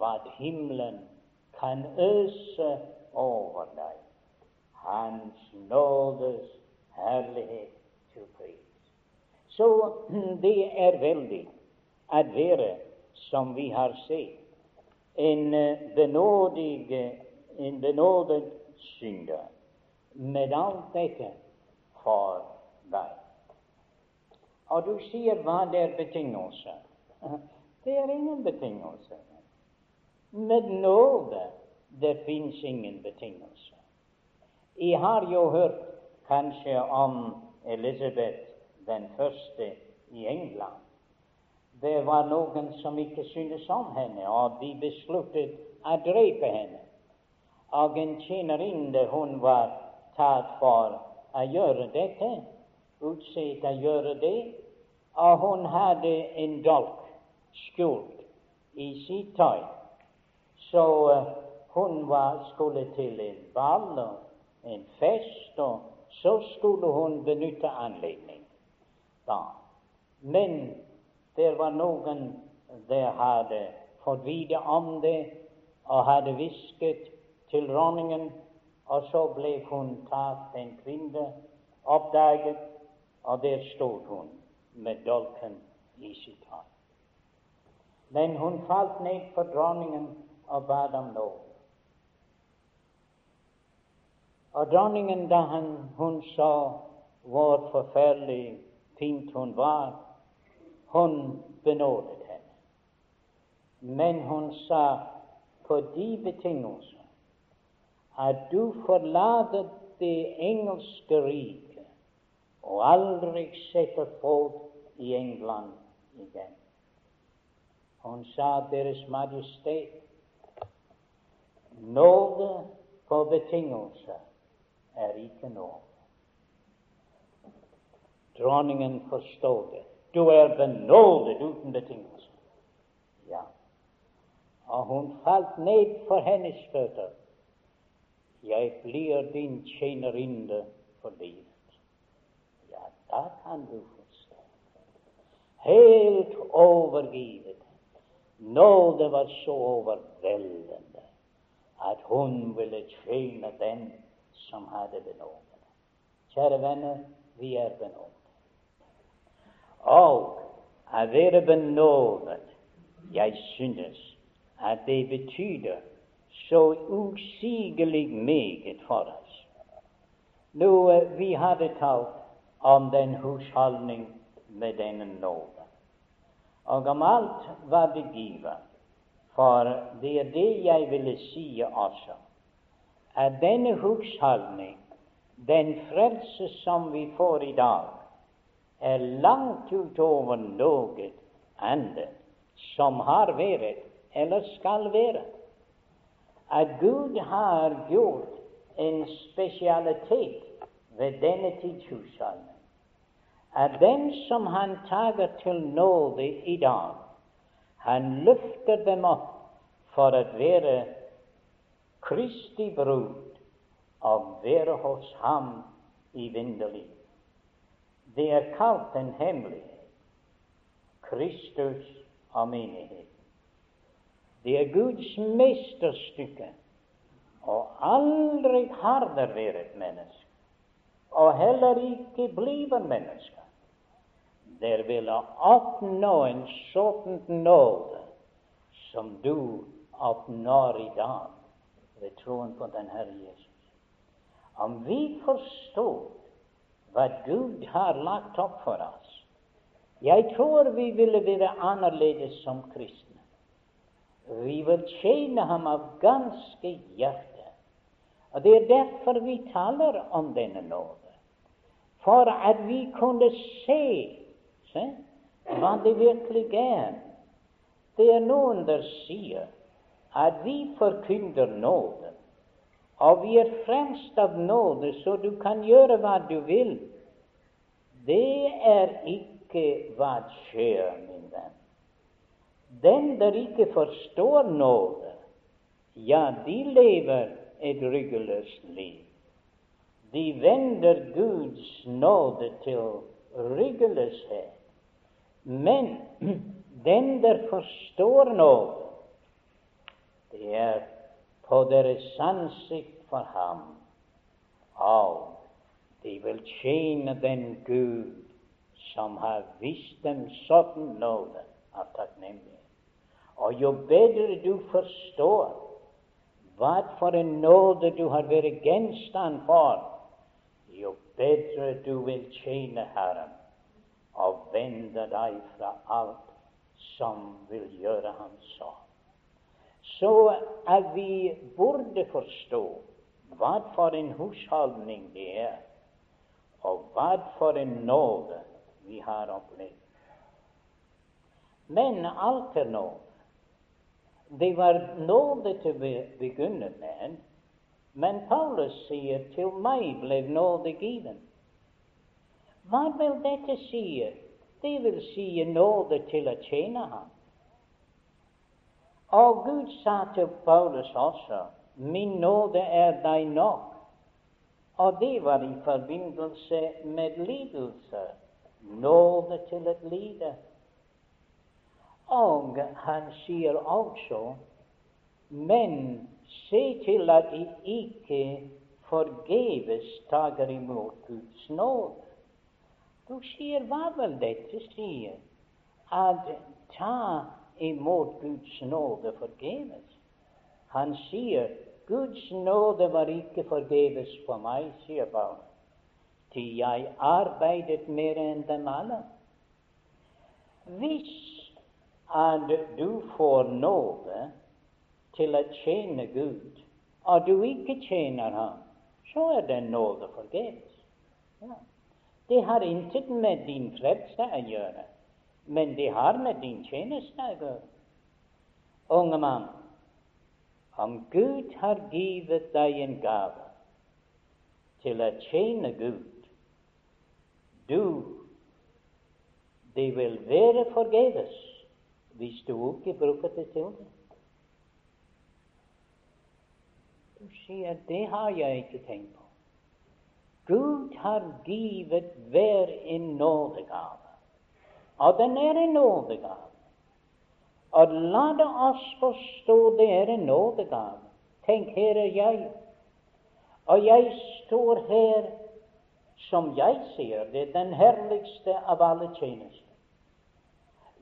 hva himmelen kan øse over deg. Hans nådes herlighet til pris. Så det er veldig at være, som vi har sett, en benådig, en benådet synder med alt dette for deg. Og du sier hva det er betingelser. Det er ingen betingelser. Med nåde det fins ingen betingelser. Jeg har jo hørt kanskje om Elisabeth den første i England. Det var noen som ikke syntes om henne, og de besluttet å drepe henne. Og en tjenerinne hun var tatt for å gjøre dette, utsett å gjøre det, og hun hadde en dolk skjult i sitt tøy. Så uh, hun var, skulle til en ball og en fest, og så skulle hun benytte anledning. Da. Men det var noen der hadde fått vite om det og hadde hvisket til dronningen, og så ble hun tatt en kvinne, oppdaget, og der stod hun med dolken i sitt hånd. Men hun falt ned for dronningen og bad om lov. Og dronningen, da hun så hvor forferdelig fint hun var. Hun benådet henne. Men hun sa på de betingelser at du forlater det engelske riket og aldri sette fot i England igjen. Hun sa Deres Majestet, nåde på betingelser er ikke nåde. Dronningen forstod det. Du er benådet uten betingelser. Ja. Og hun falt ned for hennes føtter. Jeg blir din tjenerinne for livet. Da kan du forstå. Helt overgivet. Nåde var så overveldende at hun ville tjene den som hadde benådet. Kjære venner, vi er benådet. Og å være benådet, jeg synes at det betyr så usigelig meget for oss. Nå, eh, Vi hadde talt om den husholdning med denne nåde, og om alt hva det giver. For det er det jeg ville si også, at denne husholdning, den frelse som vi får i dag, er langt utover noe annet som har vært eller skal være. At Gud har gjort en spesialitet ved denne tids husholdning. At dem som han tager til nåde i dag, han løfter dem opp for å være Kristi brud og være hos ham i vinterlivet. Det er kalt en hemmelighet. Kristus og menighet. Det er Guds mesterstykke, og aldri har det vært menneske, og heller ikke blive mennesker, der ville oppnå en sånn nåde som du oppnår i dag ved troen på den Herre Jesus. Om vi forstår hva Gud har lagt opp for oss. Jeg tror vi ville være annerledes som kristne. Vi vil tjene ham av ganske hjerte. Og Det er derfor vi taler om denne nåde. For at vi kunne se, se hva det virkelig er. Det er noen der sier at vi forkynner nåde. Og vi er fremst av nåde, så du kan gjøre hva du vil. Det er ikke hva skjer, min venn. Den der ikke forstår nåde, ja, de lever et ryggeløst liv. De vender Guds nåde til ryggeløshet. Men den der forstår nåde, det er på deres ansikt for ham. Og de vil tjene den Gud som har vist dem sånn nåde av takknemlighet. Og jo bedre du forstår hva for en nåde du har vært gjenstand for, jo bedre du vil tjene Herren og vende deg fra alt som vil gjøre ham så. så at vi burde forstå hva for en husholdning det er, og hva for en nåde vi har opplevd. Men alt er nåde. Det var nåde til å begynne med, men Paulus sier til meg ble nåde given. Hva vil dette si? Det vil si nåde til å tjene ham. Og Gud sa til Paulus også min nåde er deg nok. Og det var i forbindelse med lidelse. Nåde til et lide. Og han sier også men se til at de ikke forgeves tager imot Guds nåde. Du sier hva vel dette sier? At ta imot Guds nåde forgeves. Han sier Guds nåde var ikke forgeves for meg, sier Paulus. til jeg arbeidet mer enn dem alle. Hvis at du får nåde til å tjene Gud, og du ikke tjener Ham, så er det nåde forgjeves. Ja. Det har intet med din frelse å gjøre, men det har med din tjeneste å gjøre. Unge mann, om Gud har givet deg en gave til å tjene Gud, du Det vil være forgjeves hvis du ikke bruker det til det. Du sier det har jeg ikke tenkt på. Gud har givet hver en nådegave, og den er en nådegave. Og la oss forstå det er en nådegave. Tenk, her er jeg, og jeg står her som jeg sier det, den herligste av alle tjenester.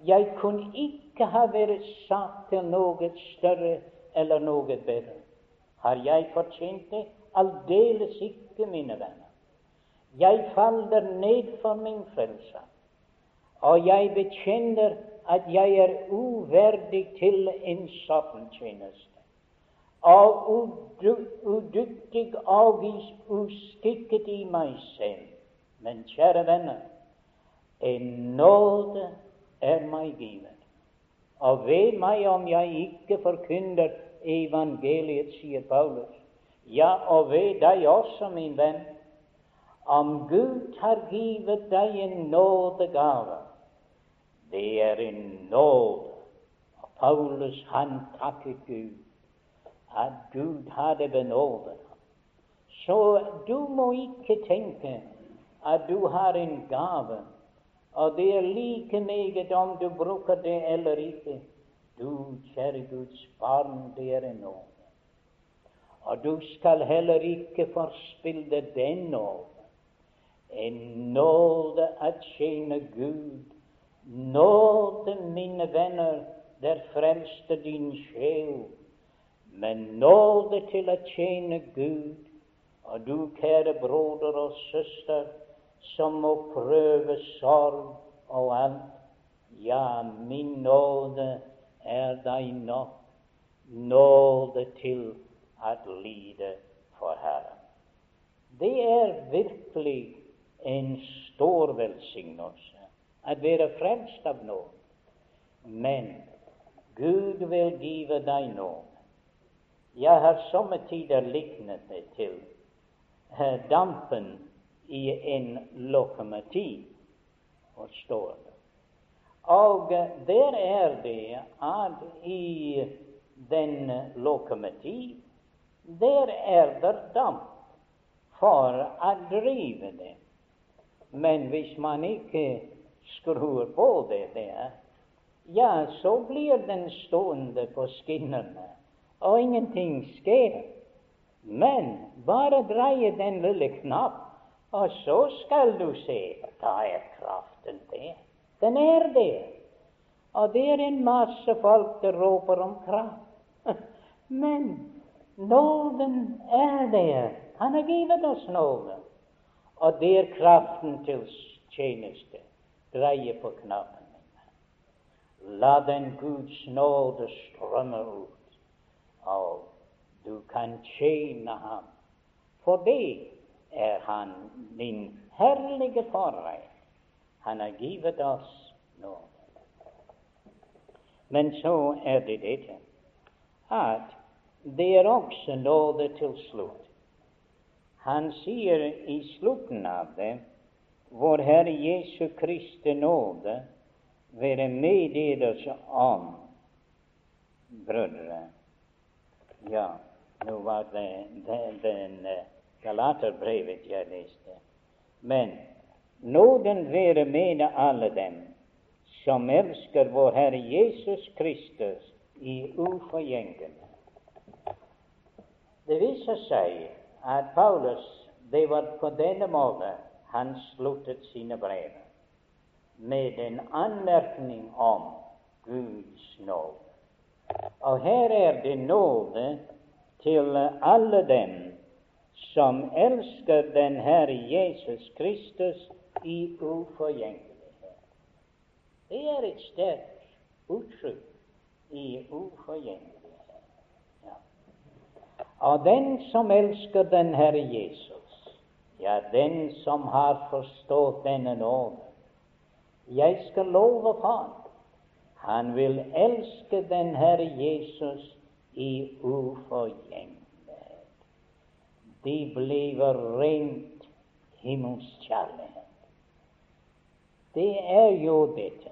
Jeg kunne ikke ha vært satt til noe større eller noe bedre. Har jeg fortjent det? Aldeles ikke, mine venner. Jeg faller ned for min frelse, og jeg bekjenner at jeg er uverdig til en sånn tjeneste og udyktig og uskikket i meg selv. Men kjære venner, en nåde er meg givet. Og ved meg om jeg ikke forkynner evangeliet, sier Paulus. Ja, og ved deg også, min venn, om Gud har givet deg en nådegave. Det er en nåde. Og Paulus, han takket Gud at Gud hadde benådet ham. Så du må ikke tenke at du har en gave, og det er like meget om du bruker det eller ikke. Du, kjære Guds barn, det er en nåde. Og du skal heller ikke forspille den nåde. En nåde å tjene Gud. Nåde, mine venner, der frelste din sjel men nåde til å tjene Gud. Og du, kjære broder og søster, som må prøve sorg og alt, ja, min nåde er deg nok. Nåde til å lide for Herren. Det er virkelig en stor velsignelse å være frelst av nåde. Men Gud vil give deg nåde. Jeg har somme tider liknet det til eh, dampen i en lokomotiv, forstår du. Og der er det at i den lokomotiv der er det damp for å drive det. Men hvis man ikke skrur på det der, ja, så blir den stående på skinnene og ingenting skjer. Men bare dreie den lille knapp, og så skal du se. Da er kraften der. Den er der. Og det er en masse folk som roper om kraft. Men nåden er der. Han har givet oss nåde. Og det er kraften til tjeneste. Dreie på knappen. La den Guds nåde strømme ut og du kan tjene ham. For det er han din herlige forrett. Han har givet oss nåde. Men så er det dette at det er også nåde til slutt. Han sier i slutten av det vår Herre Jesu Kristi nåde være med deres om, brødre ja, nå var det det, den uh, Galaterbrevet jeg leste. Men nåden være med alle dem som elsker vår Herre Jesus Kristus i uforgjengelig. Det viser seg at Paulus det var på denne måten han sluttet sine brev, med en anmerkning om Guds nåde. Og her er det nåde til alle dem som elsker den Herre Jesus Kristus i uforgjengelighet. Det er et sterkt uttrykk i uforgjengelighet. Ja. Og den som elsker den Herre Jesus, ja, den som har forstått denne nåde, jeg skal love for han vil elske den Herre Jesus i uforgjengelighet. De blir rent himmelskjærlighet. Det er jo dette.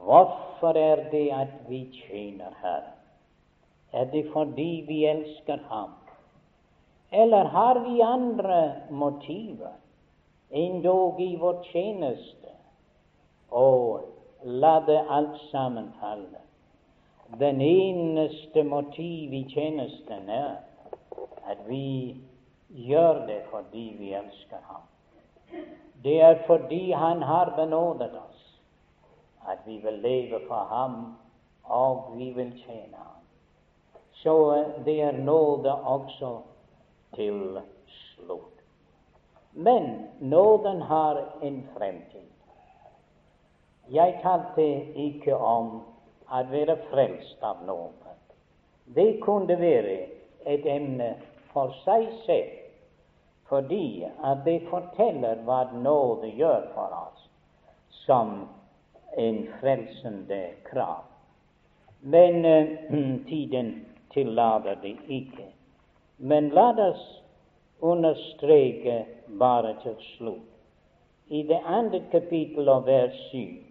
Hvorfor er det at vi tjener Herren? Er det fordi vi elsker Ham? Eller har vi andre motiver, endog i vår tjeneste? Og la det alt sammen falle. Den eneste motiv i tjenesten er at vi gjør det fordi vi elsker ham. Det er fordi han har benådet oss at vi vil leve for ham, og vi vil tjene ham. Så det er nåde også til slutt. Men nåden har en fremtid. Jeg talte ikke om å være frelst av nåden. Det kunne være et emne for seg selv, fordi at det forteller hva nåde gjør for oss som en frelsende krav. Men uh, tiden tillater det ikke. Men la oss understreke bare til slutt. I det andre kapittel av vers 7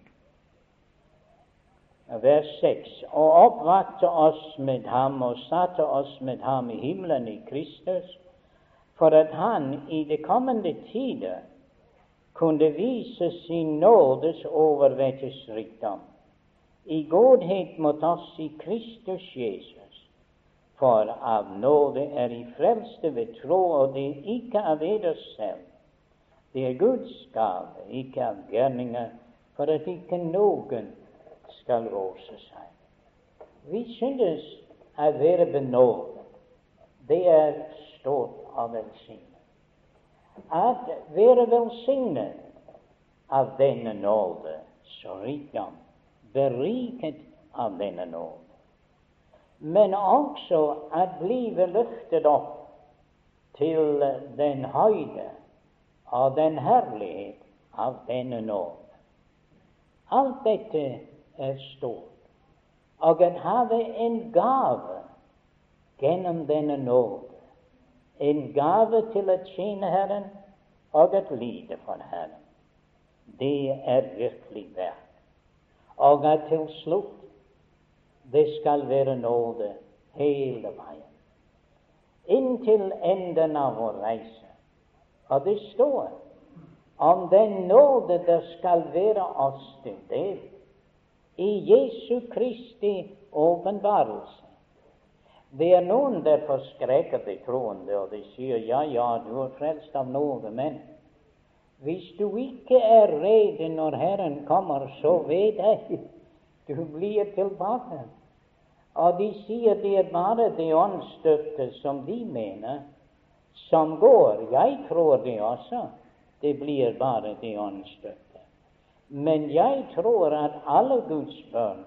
vers 6. Og oppvakte oss med ham og satte oss med ham i himmelen i Kristus, for at han i de kommende tider kunne vise sin nådes overvettesrikdom i godhet mot oss i Kristus Jesus. For av nåde er I frelste ved tro, og det er ikke av eders selv. Det er Guds gave, ikke av gjerninger, for at ikke noen skal rose seg. Vi synes å være benådet. Det er stort av velsignet. At være velsignet av denne nåde, så rikdom, beriket av denne nåde. Men også at blive løftet opp til den høyde og den herlighet av denne nåde. Alt dette er stort, og at have en gave gjennom denne nåde, en gave til å tjene Herren og å lide for Herren. Det er virkelig verdt. Og at til slutt det skal være nåde hele veien. Inntil enden av vår reise. Og det står om den nåde der skal være oss til del i Jesu Kristi åpenbarelse. Det er noen der forskrekker de troende, og de sier ja, ja, du er frelst av nåde, men hvis du ikke er rede når Herren kommer, så vet jeg du blir tilbake. Og de sier det er bare de åndsstøtte som de mener, som går. Jeg tror det også. Det blir bare de åndsstøtte. Men jeg tror at alle Guds barn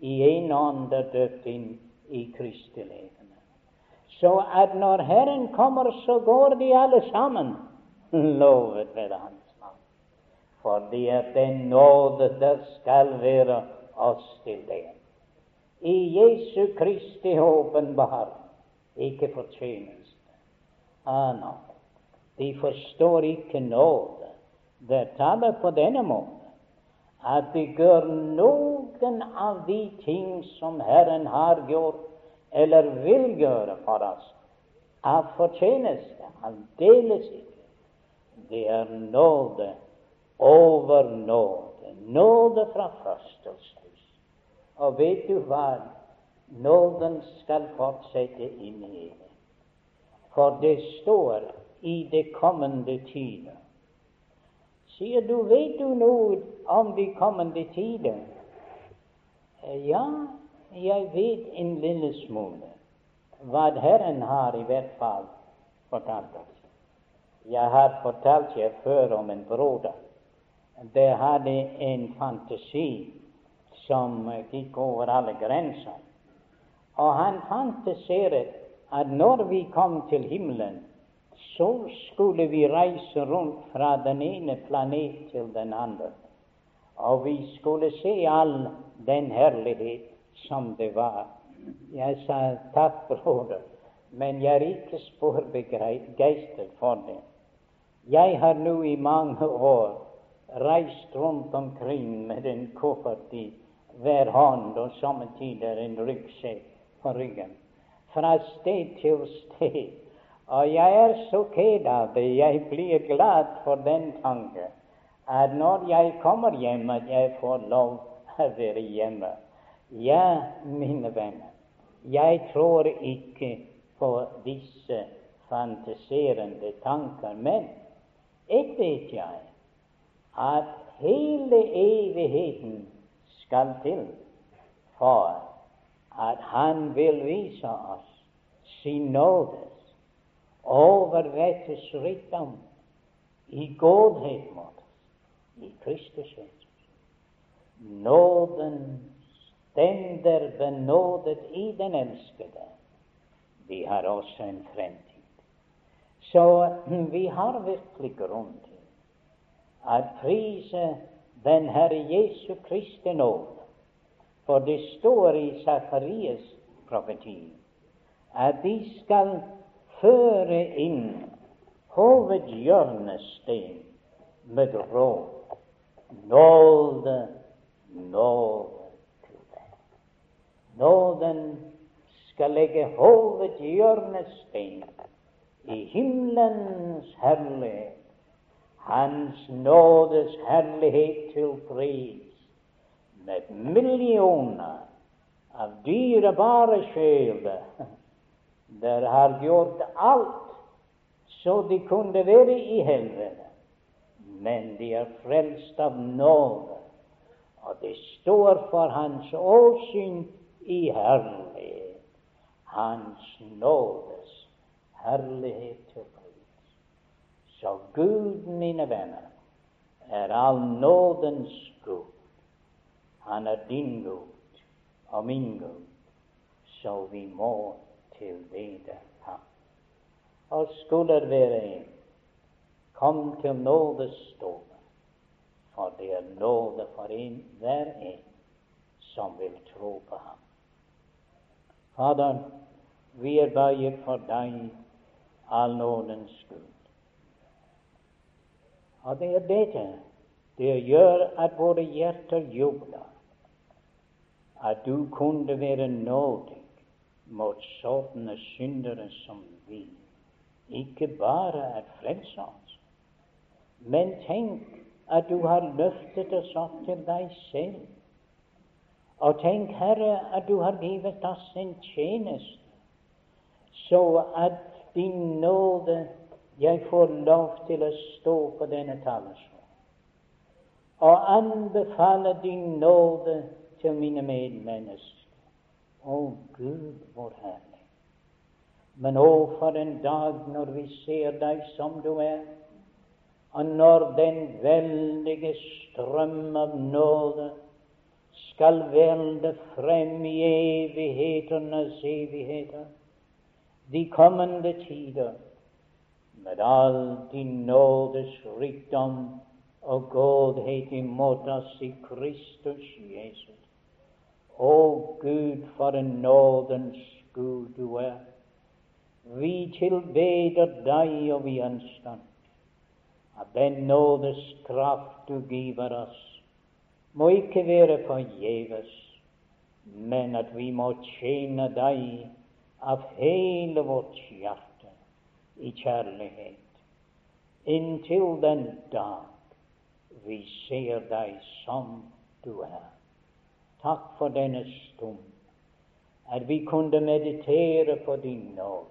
i en ånd er døpt inn i Kristi. Så at når Herren kommer, så går de alle sammen. Lovet være Hans navn. For det er nåde der skal være oss til det. I Jesu Kristi åpenbaring, ikke fortjeneste. Ah, no. De forstår ikke nåde. Det taler på denne måten at vi gjør noen av de ting som Herren har gjort eller vil gjøre for oss, av fortjeneste. Aldeles ikke. Det er nåde over nåde. Nåde fra førstelseshus. Og vet du hva? Nåden skal fortsette inn i det. For det står i det kommende tider Sier du, vet du noe om de kommende tider? Eh, ja, jeg vet en lille smule. Hva Herren har i hvert fall fortalt oss. Jeg har fortalt jeg før om en broder. Det hadde en fantasi som gikk over alle grenser. Og han fantaserte at når vi kom til himmelen, så skulle vi reise rundt fra den ene planet til den andre. Og vi skulle se all den herlighet som det var. Jeg sa takk, broder, men jeg er ikke spor begeistret for det. Jeg har nå i mange år reist rundt omkring med en koffert i hver hånd og somme tider en ryggsekk på ryggen, fra sted til sted. Og jeg er ked av det. Jeg blir glad for den tanke at når jeg kommer hjem, at jeg får lov å være hjemme. Ja, mine venner, jeg tror ikke på disse fantaserende tanker. Men et vet jeg, at hele evigheten skal til for at Han vil vise oss sin nådes overvettes rikdom i godhet mot oss i Kristus Jesus. Nåden stender benådet i den elskede. Vi har også en fremtid. Så vi har virkelig grunn til at prise den Herre Jesu Kristi nåde for det står i Sakarias profeti at de skal føre inn hovedhjørnesten med råd. Nåde, nåde til deg. Nåden skal legge hovedhjørnesten i himmelens herlighet, Hans nådes herlighet til pris med millioner av dyrebare sjeler der har gjort alt så de kunne være i helvete. Men de er frelst av nåde, og det står for Hans åsyn i herlighet. Hans nådes herlighet til pris. Så Gud, mine venner, er all nådens Gud. Han er din Gud og min Gud, så vi må tilbede Ham. Og skulle det være en, kom til nådestående, for det er nåde for en, hver en som vil tro på Ham. Fader, vi er bøyet for deg, all nådens Gud. Og det er dette det gjør at våre hjerter jubler at du kunne være nådig mot sånne syndere som vi. Ikke bare er frelse oss, men tenk at du har løftet oss opp til deg selv. Og tenk, Herre, at du har givet oss en tjeneste, så at din nåde jeg får lov til å stå på denne talerstolen og anbefale din nåde til mine medmennesker. Å Gud, vår Herre. Men å, for en dag når vi ser deg som du er, og når den veldige strøm av nåde skal velde frem i evighetenes evigheter, de kommende tider, med all din nådes rikdom og godhet imot oss i Kristus Jesus. Å Gud, for en nådens Gud du er. Vi tilbeder deg, og vi ønsker at den nådes kraft du giver oss, må ikke være forgjeves, men at vi må tjene deg av hele vårt hjerte i kjærlighet, inntil den dag vi ser deg som du er. Takk for denne stund, at vi kunne meditere på din nåd.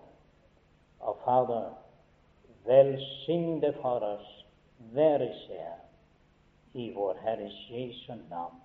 Og Fader, velsign for oss hver især i vår Herres Jesu navn.